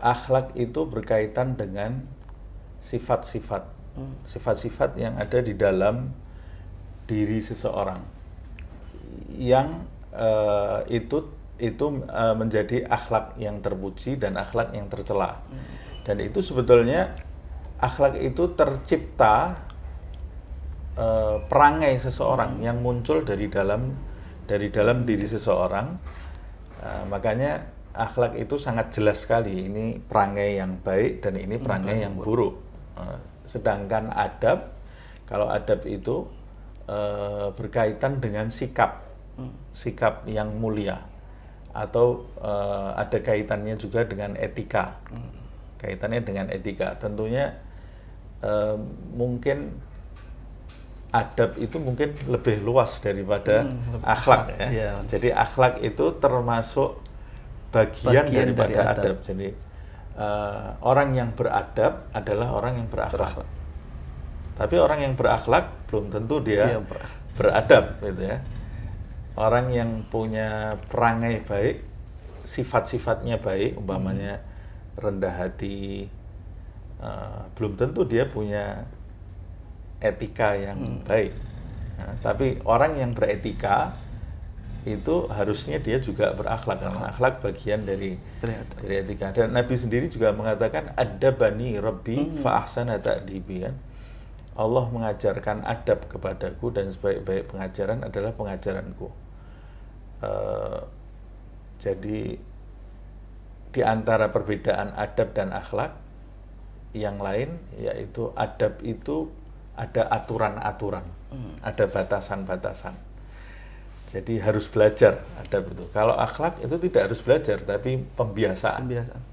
akhlak itu berkaitan dengan sifat-sifat, sifat-sifat yang ada di dalam diri seseorang, yang eh, itu itu eh, menjadi akhlak yang terpuji dan akhlak yang tercela. Dan itu sebetulnya akhlak itu tercipta eh, perangai seseorang yang muncul dari dalam dari dalam diri seseorang. Eh, makanya akhlak itu sangat jelas sekali ini perangai yang baik dan ini perangai yang buruk. Eh, sedangkan adab kalau adab itu eh, berkaitan dengan sikap, sikap yang mulia atau eh, ada kaitannya juga dengan etika. Kaitannya dengan etika. Tentunya mungkin adab itu mungkin lebih luas daripada Hmm, lebih akhlak ya. iya. Jadi akhlak itu termasuk bagian, Bagian daripada dari adab. adab. Jadi eh, orang yang beradab adalah orang yang berakhlak. Berakhlak. Tapi orang yang berakhlak belum tentu dia Iya, berakhlak. beradab gitu ya. Orang yang punya perangai baik, sifat-sifatnya baik, umpamanya rendah hati, eh, belum tentu dia punya etika yang baik. Nah, tapi orang yang beretika itu harusnya dia juga berakhlak karena akhlak bagian dari Dari etika dan Nabi sendiri juga mengatakan ada bani Rabbi fa ahsana ta'dibi kan. Allah mengajarkan adab kepadaku dan sebaik-baik pengajaran adalah pengajaranku. Eh, jadi di antara perbedaan adab dan akhlak yang lain yaitu adab itu ada aturan-aturan, ada batasan-batasan. Jadi harus belajar adab itu. Kalau akhlak itu tidak harus belajar tapi pembiasaan. Kebiasaan.